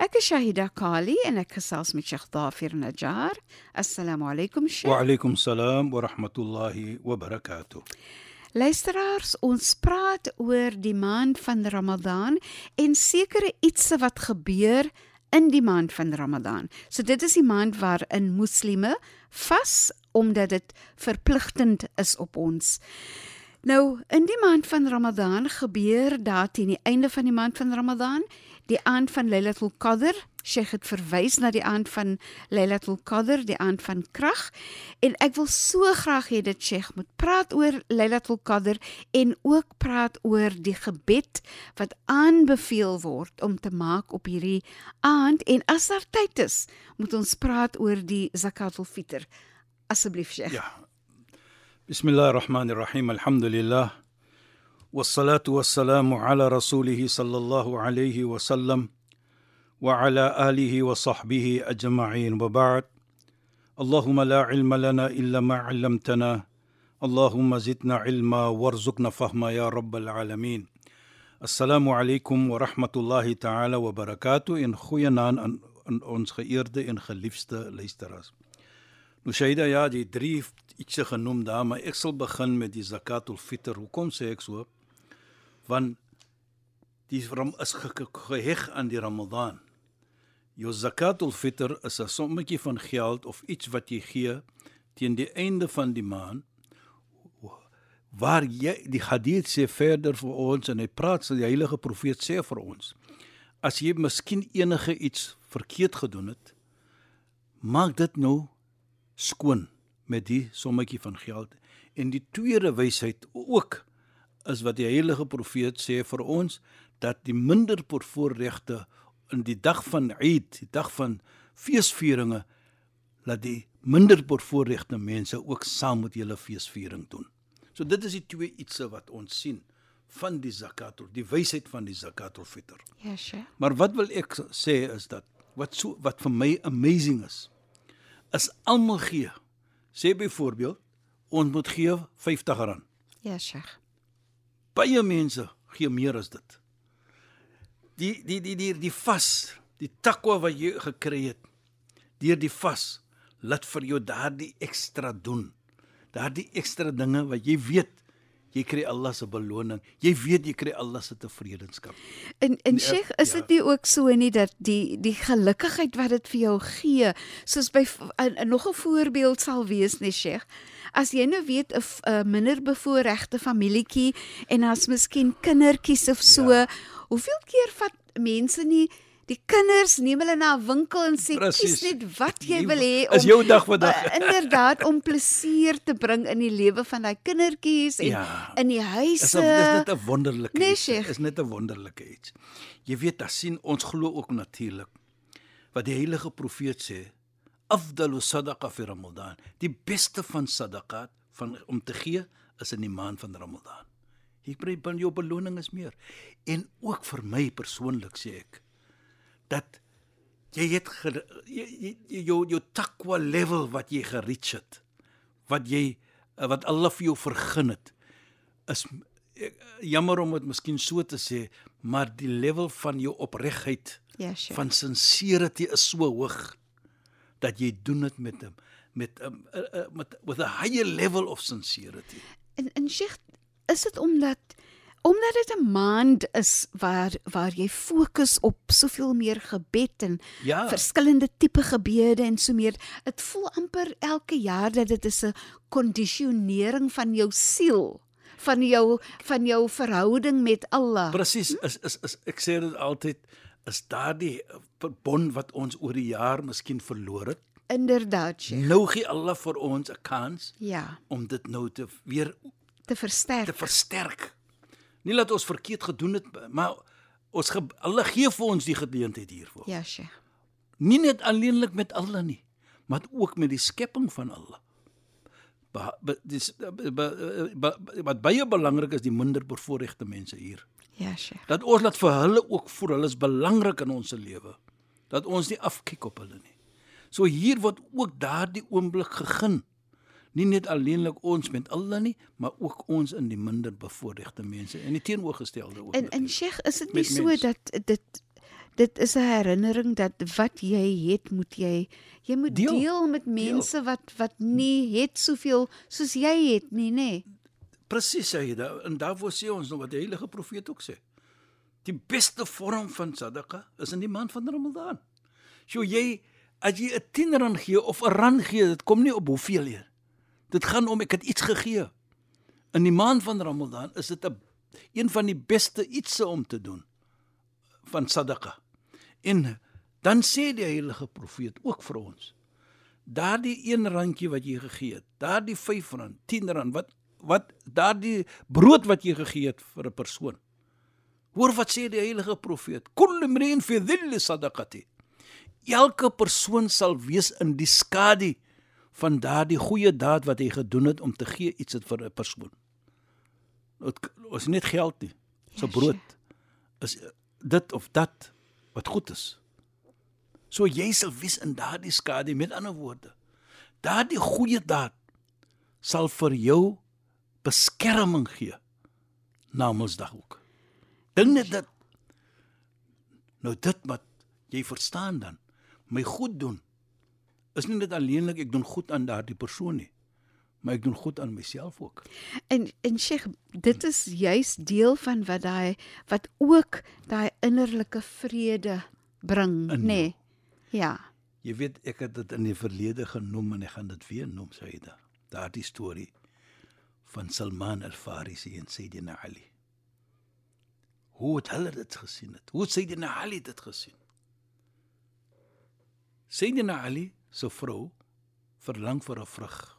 Ek is Shahida Kali en ek gesels met Sheikh Dafir Najjar. Assalamu alaykum Sheikh. Wa alaykum salaam wa rahmatullahi wa barakatuh. Luisteraars, ons praat oor die maand van Ramadan en sekere ietsie wat gebeur in die maand van Ramadan. So dit is die maand waarin moslimme vas omdat dit verpligtend is op ons. Nou, in die maand van Ramadan gebeur daar teen die einde van die maand van Ramadan, die aand van Lailatul Qadr. Sheikh het verwys na die aand van Lailatul Qadr, die aand van krag. En ek wil so graag hê dit Sheikh moet praat oor Lailatul Qadr en ook praat oor die gebed wat aanbeveel word om te maak op hierdie aand en as daar tyd is, moet ons praat oor die Zakatul Fitr. Asseblief Sheikh. Ja. Bismillahir Rahmanir Rahim. Alhamdulillah. والصلاة والسلام على رسوله صلى الله عليه وسلم وعلى آله وصحبه أجمعين وبعد اللهم لا علم لنا إلا ما علمتنا اللهم زدنا علما وارزقنا فهما يا رب العالمين السلام عليكم ورحمة الله تعالى وبركاته geliefde luisteraars. Nou Shaida ja, die drie ietsie genoem daar, maar ek sal begin met die zakatul fitr. Hoekom sê ek so? Want die ram is ge geheg aan die Ramadan. Jou zakatul fitr is 'n sommetjie van geld of iets wat jy gee teen die einde van die maand waar jy die hadith sê verder vir ons en hy praat so die heilige profeet sê vir ons as jy miskien enige iets verkeerd gedoen het maak dit nou skoon met die sommetjie van geld en die tweede wysheid ook is wat die heilige profeet sê vir ons dat die minder bevoorregte in die dag van Eid, die dag van feesvieringe, laat die minder bevoorregte mense ook saam met julle feesviering doen. So dit is die twee ietsie wat ons sien van die zakatul, die wysheid van die zakatul fitr. Ja, Sheikh. Maar wat wil ek sê is dat wat so wat vir my amazing is, is almal gee. Sê byvoorbeeld, ons moet gee R50. Ja, Sheikh. Baie mense gee meer as dit. Die die die die die vas, die takwa wat jy gekry het deur die vas, laat vir jou daardie ekstra doen. Daardie ekstra dinge wat jy weet jy kry Allah se beloning. Jy weet jy kry Allah se tevredenskap. En en Sheikh, is ja. dit nie ook so nie dat die die gelukkigheid wat dit vir jou gee, soos by en, en nog 'n voorbeeld sal wees, nee Sheikh. As jy nou weet 'n f- 'n minder bevoorregte familietjie en as miskien kindertjies of so, ja. hoeveel keer vat mense nie die kinders neem hulle na 'n winkel en sê Presies. kies net wat jy wil hê is jou dag vandag. uh, inderdaad om plesier te bring in die lewe van daai kindertjies en Ja. in die Is huise. 'n dis net 'n wonderlike Nee, iets. Sheikh. Is net 'n wonderlike iets. Jy weet, dan sien ons glo ook natuurlik wat die heilige profeet sê, afdalu sadaqa fi Ramadan. Die beste van sadaqat van om te gee is in die maand van Ramadan. Kry van jou beloning is meer. En ook vir my persoonlik sê ek dat jy het jou jou takwa level wat jy gereach het wat jy eh, wat Allah vir jou vergun het is ek, jammer om dit miskien so te sê maar die level van jou opregtheid Ja, Sheikh. van sincerity is so hoog dat jy doen dit met 'n met 'n uh, uh, met with a higher level of sincerity. En en Sheikh, is dit omdat Omdat dit 'n maand is waar waar jy fokus op soveel meer gebed en Ja. verskillende tipe gebede en so meer. Dit voel amper elke jaar dat dit is 'n kondisionering van jou siel, van jou van jou verhouding met Allah. Presies, is is is ek sê dit altyd is daardie verbond wat ons oor die jaar miskien verloor het. Inderdaad, Sheikh. Nou gee Allah vir ons 'n kans Ja, om dit nou te weer te versterk. te versterk. Nie dat ons verkeerd gedoen het, maar ons ge, Allah gee vir ons die geleentheid hiervoor. Ja, Sheikh. Nie net alleenlik met Allah nie, maar ook met die skepping van Allah. Ba, ba, dis ba, ba, wat baie belangrik is die minder bevoorregte mense hier. Ja, Sheikh. Dat ons laat vir hulle ook voel hulle is belangrik in ons lewe. Dat ons nie afkyk op hulle nie. So hier word ook daardie oomblik gegeen. Nie net alleenlik ons met Allah nie, maar ook ons in die minder bevoorregte mense en die teenoorgestelde ook. En en. Sheikh, is dit nie so mens. dat dit dit is 'n herinnering dat wat jy het, moet jy jy moet Deel. deel, deel met mense wat wat nie het soveel soos jy het nie, nê? Nee. Presies daar en daarvoor sê ons nog wat die heilige profeet ook sê. Die beste vorm van sadaqa is in die maand van Ramadan. So jy as jy 'n 10 rand gee of 'n rand gee, dit kom nie op hoeveel nie. Dit gaan om ek het iets gegee. In die maand van Ramadan is dit 'n een van die beste ietsie om te doen van sadaqa. En dan sê die heilige profeet ook vir ons daardie 1 randjie wat jy gegee het, daardie 5 rand, 10 rand wat wat daardie brood wat jy gegee het vir 'n persoon. Hoor wat sê die heilige profeet? Kullu mri'in fi dhilli sadaqati. Elke persoon sal wees in die skadu van daardie goeie daad wat hy gedoen het om te gee iets vir 'n persoon. Dit is net geld nie. So Ja, brood is dit of dat wat goed is. So jy sal wees in daardie skadu met ander woorde. Daardie goeie daad sal vir jou beskerming gee na Mondsdag ook. Dink net dit. Nou dit wat jy verstaan dan, my goed doen is nie net alleenlik ek doen goed aan daardie persoon nie, maar ek doen goed aan myself ook. En en Sheikh, dit is juis deel van wat daai wat ook daai innerlike vrede bring, In nê? Nee. Ja. Jy weet ek het dit in die verlede genoem en ek gaan dit weer noem Saida. Daardie storie van Salman al-Farisi en Sayyidina Ali. Hoe het hulle dit gesien het? Hoe het Sayyidina Ali dit gesien? Sayyidina Ali se vrou verlang vir 'n vrug.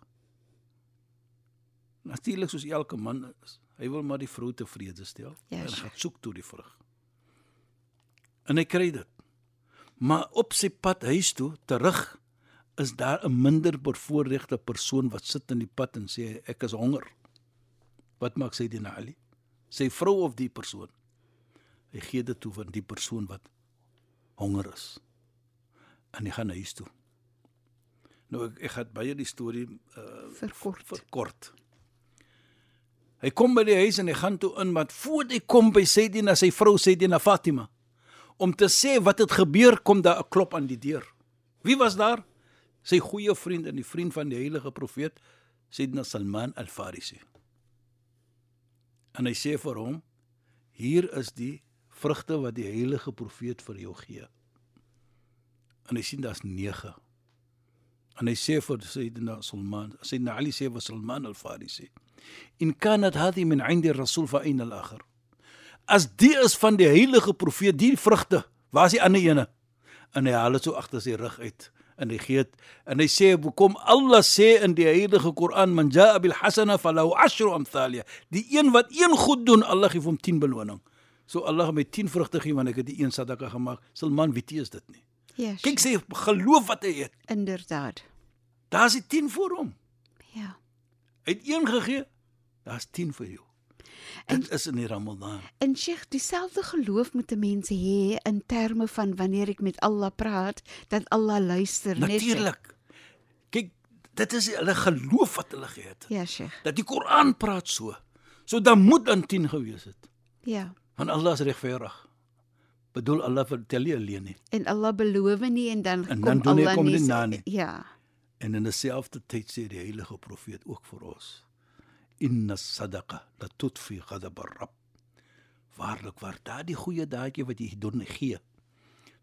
Natuurlik soos elke man is, hy wil maar die vrou tevrede stel Ja, en gaan soek toe die vrug. En hy kry dit. Maar op sy pad huis toe terug is daar 'n minder bevoorregte persoon wat sit in die pad en sê ek is honger. Wat maak sy dit Ali? Sy vrou of die persoon? Hy gee dit toe van die persoon wat honger is. En hy gaan huis toe. Nou ek, ek gaan baie die storie uh, Verkort. verkort. Hy kom by die huis en hy gaan toe in, maar voor hy kom by Sayyidina sy vrou Sayyidina Fatima om te sê wat het gebeur, kom daar 'n klop aan die deur. Wie was daar? Sy goeie vriend en die vriend van die heilige profeet Sayyidina Salman al-Farisi. En hy sê vir hom: "Hier is die vrugte wat die heilige profeet vir jou gee." En hy sien daar's 9. En hy sê vir Sayyidina Salman, Sayyidina Ali sê vir Salman al-Farisi: "In kanat hadhi min 'indi ar-rasul fa ayna al-akhar?" As die is van die heilige profeet, die vrugte, waar is die ander ene? En hy haal dit so agter sy rug uit en hy gee dit en hy sê hoekom Allah sê in die heilige Koran man jaa bil hasana falahu ashru amthalia die een wat een goed doen Allah gee hom 10 beloning so Allah gaan my 10 vrugte gee want ek het die een sadaka gemaak Salman weet jy is dit nie Ja. kyk sy geloof wat hy het inderdaad. daar's die 10 vir hom Ja. hy het een gegee daar's 10 vir jou dit is in die Ramadan En Sheikh, dieselfde geloof moet 'n mens hê in terme van wanneer ek met Allah praat, dat Allah luister? Sheikh? natuurlik kyk dit is hulle geloof wat hulle gehad het Ja, Sheikh. dat die Koran praat so. So dan moet dan 10 gewees het. Ja. Want Allah is regverdig. Bedoel Allah vertel nie alleen nie. En Allah beloof nie en dan En kom dan doen hy Allah kom nie. na nie. Ja. En in dieselfde tyd sê die heilige profeet ook vir ons: Inna sadaqa la tutfi ghadab ar-rabb. waarlik waar daardie goeie daadjie wat jy doen gee.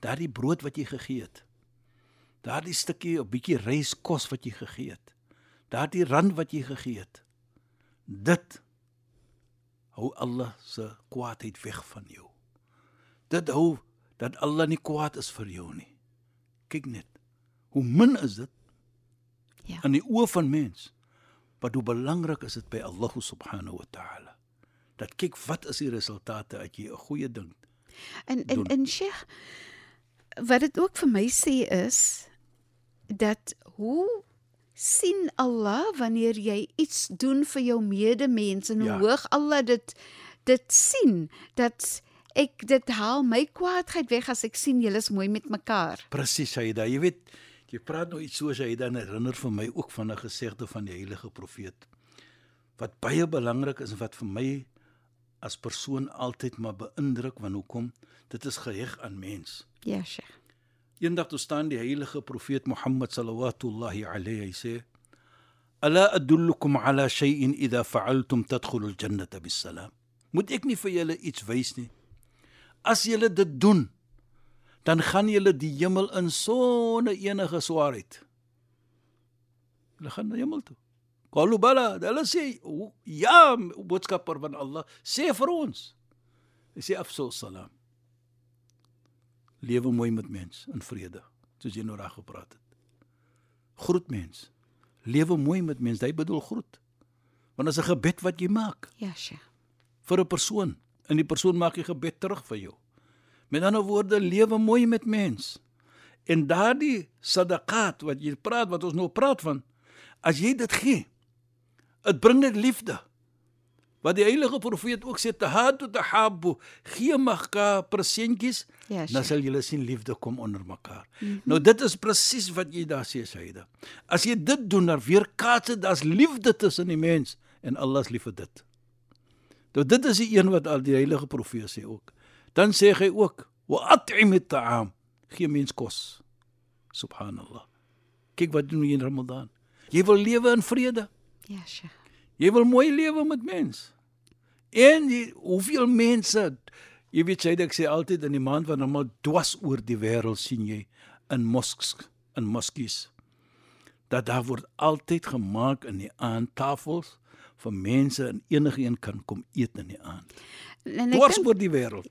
Daardie brood wat jy gegee het. Daardie stukkie 'n bietjie reiskos wat jy gegee het. Daardie rand wat jy gegee het. Dit hou Allah se kwaadheid weg van jou. Dit hou dat Allah nie kwaad is vir jou nie. Kyk net. Hoe min is dit Ja. in die oë van mens? Wat hoe belangrik is dit by Allah subhanahu wa ta'ala. Dat kyk wat is die resultate as jy 'n goeie ding. En en en Sheikh wat dit ook vir my sê is dat hoe sien Allah wanneer jy iets doen vir jou medemens en hoe Ja. hoog Allah dit dit sien dat ek dit haal my kwaadheid weg as ek sien julle is mooi met mekaar. Presies, Saida. Jy weet, jy praat nou iets so Saida en herinner vir my ook van 'n gesegde van die heilige profeet wat baie belangrik is en wat vir my as persoon altyd maar beïndruk want hoekom? Dit is geheg aan mens. Ja, Sheikh. Eendag toe staan die heilige profeet Mohammed sallallahu alayhi hy sê: "Ala adullukum ala shay'in idha fa'altum tadkhulu al-jannata bis-salam." Moet ek nie vir julle iets wys nie? As julle dit doen, dan gaan julle die hemel in sonder enige swaarheid. Hulle gaan na die hemel toe. Qalu bala, hulle sê "O, ja, boodskapper van Allah, sê vir ons. Hy sê afsal salam lewe mooi met mens in vrede soos jy nou reg gepraat het groet mens lewe mooi met mens hy bedoel groet want dit is 'n gebed wat jy maak Ja, Sheikh. vir 'n persoon en die persoon maak die gebed terug vir jou met ander woorde lewe mooi met mens en daardie sadaqat wat jy praat wat ons nou praat van as jy dit gee dit bring net liefde wat die heilige profeet ook sê tahadu tahabu gee mekaar presentjies Ja, dan Sheikh. sal julle sien liefde kom onder mekaar. Mm -hmm. Nou dit is presies wat jy daar sê Saida. As jy dit doen, dan weer kaats dit as liefde tussen die mens en Allah is lief vir dit. Nou dit is die een wat al die heilige profeet sê ook. Dan sê hy ook: "Wa at'im at-ta'am." Gee mens kos. Subhanallah. Kyk wat doen jy in Ramadan. Jy wil lewe in vrede. Ja, Sheikh. Jy wil mooi lewe met mens. En die, hoeveel mense jy weet jy ek sê altyd in die maand van Ramadan dwas oor die wêreld sien jy in mosks in moskies dat daar word altyd gemaak in die aandtafels vir mense en enige een kan kom eet in die aand. Dwars oor die wêreld.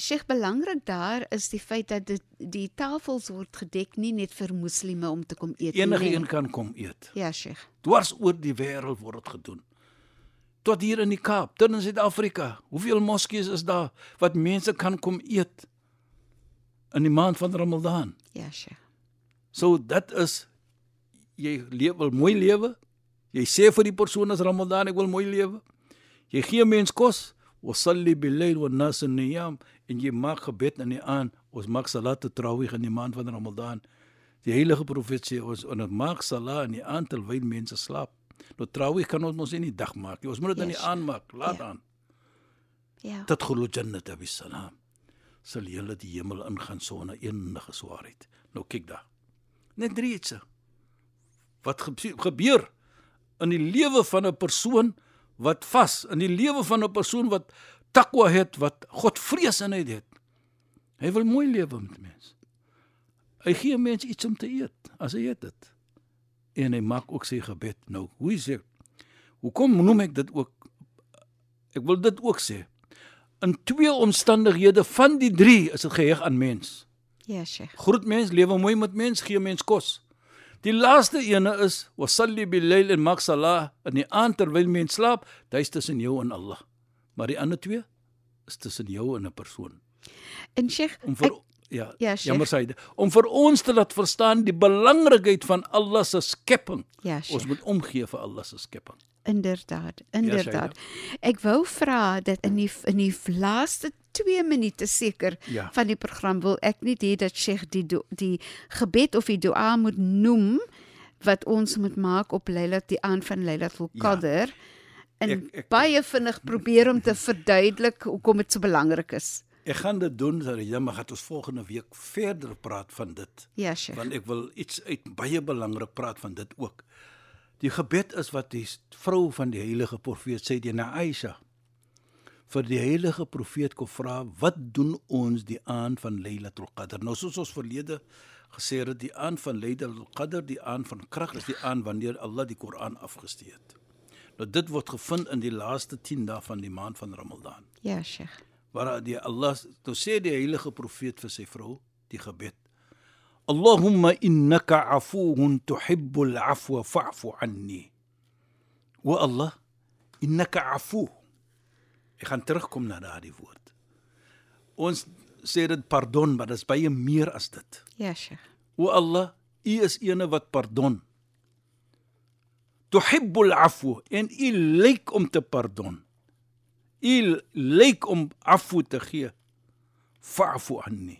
Sheikh belangrik daar is die feit dat dit die tafels word gedek nie net vir moslime om te kom eet Enige nie. een kan kom eet. Ja, Sheikh. Dwars oor die wêreld word dit gedoen. Tot hier in die Kaap, tot in Suid-Afrika. Hoeveel moskeeë is daar wat mense kan kom eet in die maand van Ramadan? Ja, Sheikh. So dit is jy lewe wil mooi lewe. Jy sê vir die persoon as Ramadan ek wil mooi lewe. Jy gee mens kos, wasalli bil-layl wan-nas niyam en jy maak gebed in die aand. Ons maak salat tarawih in die maand van Ramadan. Die heilige profeet sê ons ons maak salat in die aand terwyl mense slaap. Nou tarawih kan ons mos nie in die dag maak nie. Ons moet dit in die Yes. aand maak, laat Ja. aan. Ja. Tadkhulu jannata bisalam. Sal julle die hemel ingaan sonder enige swaarheid. Nou kyk daar. Net drie iets. Wat ge- gebeur in die lewe van 'n persoon wat vas, in die lewe van 'n persoon wat takwa het, wat Godvreesenheid het. Hy wil mooi lewe met mense. Hy gee mense iets om te eet, as hy eet dit. En hy maak ook sy gebed. Nou, hoe is dit? Hoekom noem ek dit ook Ek wil dit ook sê. In twee omstandighede van die 3 is dit geheg aan mens. Ja, Sheikh. Groet mens, lewe mooi met mens, gee mens kos. Die laaste ene is wasalli bil-layl en maak salah in die aand terwyl mens slaap, dit is tussen jou en Allah. Maar die ander twee is tussen jou en 'n persoon. En Sheikh, Om vir ek, ja, Ja, Sheikh. jammer sê om vir ons te laat verstaan die belangrikheid van Allah se skepping. ja, Ons Sheikh. moet omgee vir Allah se skepping. Inderdaad, inderdaad. Shaila. Ek wou vra dat in die in die laaste 2 minute seker Ja. van die program wil ek net hê dat Sheikh die do, die gebed of die dua moet noem wat ons moet maak op Lailat die aand van Lailatul Ja. Qadr. En Ek- ek- baie vinnig probeer om te verduidelik hoekom dit so belangrik is. Ek gaan dit doen, Sarah, maar gaan ons volgende week verder praat van dit. Ja, Sheikh. want ek wil iets uit baie belangrik praat van dit ook. Die gebed is wat die vrou van die heilige profeet sê die na Aisha. Vir die heilige profeet kon vra wat doen ons die aand van Lailatul Qadr? Nou soos ons verlede gesê het die aand van Lailatul Qadr die aand van krag is die aand wanneer Allah die Koran afgestee het. Nou dit word gevind in die laaste 10 dae van die maand van Ramadan. Ja, Sheikh. waar die Allah toe sê die heilige profeet vir sy vrou die gebed Allahumma innaka afuwun tuhibbul afwa fa'fu anni. Wa Allah innaka afu Ek gaan terugkom na daardie woord Ons sê dit pardon maar dit is baie meer as dit Ja, Sheikh. O Allah U is ene wat pardon Tuhibbul afwa en U lyk om te pardon U lyk om afwa te gee. Fa'fu anni.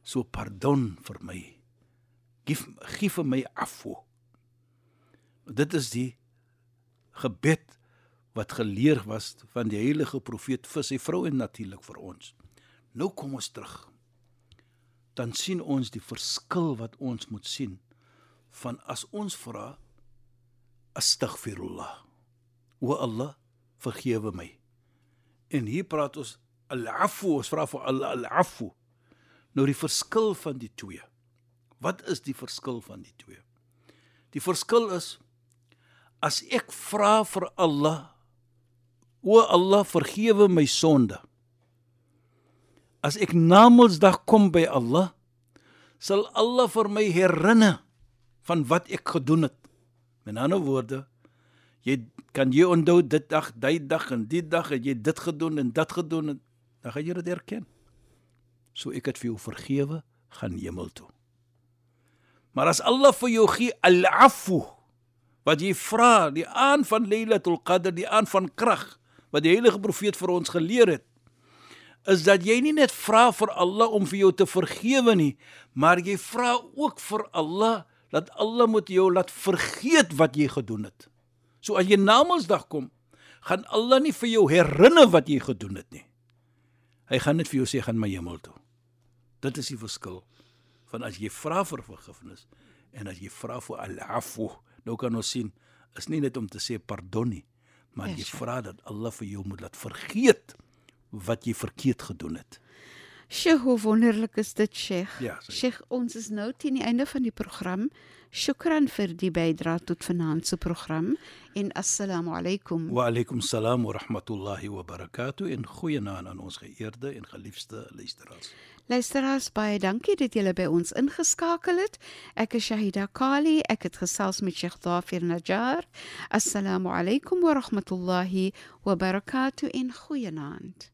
So pardon vir my. Gif gee vir my afwa. Dit is die gebed wat geleer was van die heilige profeet vir sy vrou en natuurlik vir ons. Nou kom ons terug. Dan sien ons die verskil wat ons moet sien van as ons vra astaghfirullah. O Allah, vergewe my. En hier praat ons al-afu, ons vra vir Allah al-afu. Nou die verskil van die twee. Wat is die verskil van die twee? Die verskil is as ek vra vir Allah, o Allah, vergewe my sonde. As ek Namedsdag kom by Allah, sal Allah vir my herinner van wat ek gedoen het. Met ander woorde, jy kan jy onthou dit dag, daai dag en die dag het jy dit gedoen en dat gedoen en dan gaan jy dit erken. So ek het vir jou vergewe, gaan hemel toe. Maar as Allah vir jou gee al-afu wat jy vra, die aan van Lailatul Qadr, die aan van krag wat die heilige profeet vir ons geleer het, is dat jy nie net vra vir Allah om vir jou te vergewe nie, maar jy vra ook vir Allah dat Allah moet jou laat vergeet wat jy gedoen het. So as jy Namedsdag kom, gaan Allah nie vir jou herinner wat jy gedoen het nie. Hy gaan net vir jou sê gaan my hemel toe. Dit is die verskil van as jy vra vir vergifnis en as jy vra vir al-afu. Nou kan ons sien is nie net om te sê pardon nie, maar jy vra dat Allah vir jou moet laat vergeet wat jy verkeerd gedoen het. Sheikh, hoe wonderlik is dit, Sheikh. Ja, sê. Sheikh, ons is nou teen die einde van die program. Shukran vir die bydrae tot vanaand se program en assalamu alaykum. Wa alaykum salaam wa rahmatullahi wa barakatuh en goeienaand aan ons geëerde en geliefde luisteraars. Luisteraars, baie dankie dat julle by ons ingeskakel het. Ek is Shahida Kali. Ek het gesels met Sheikh Dafir Najjar. Assalamu alaykum wa rahmatullahi wa barakatuh en goeienaand.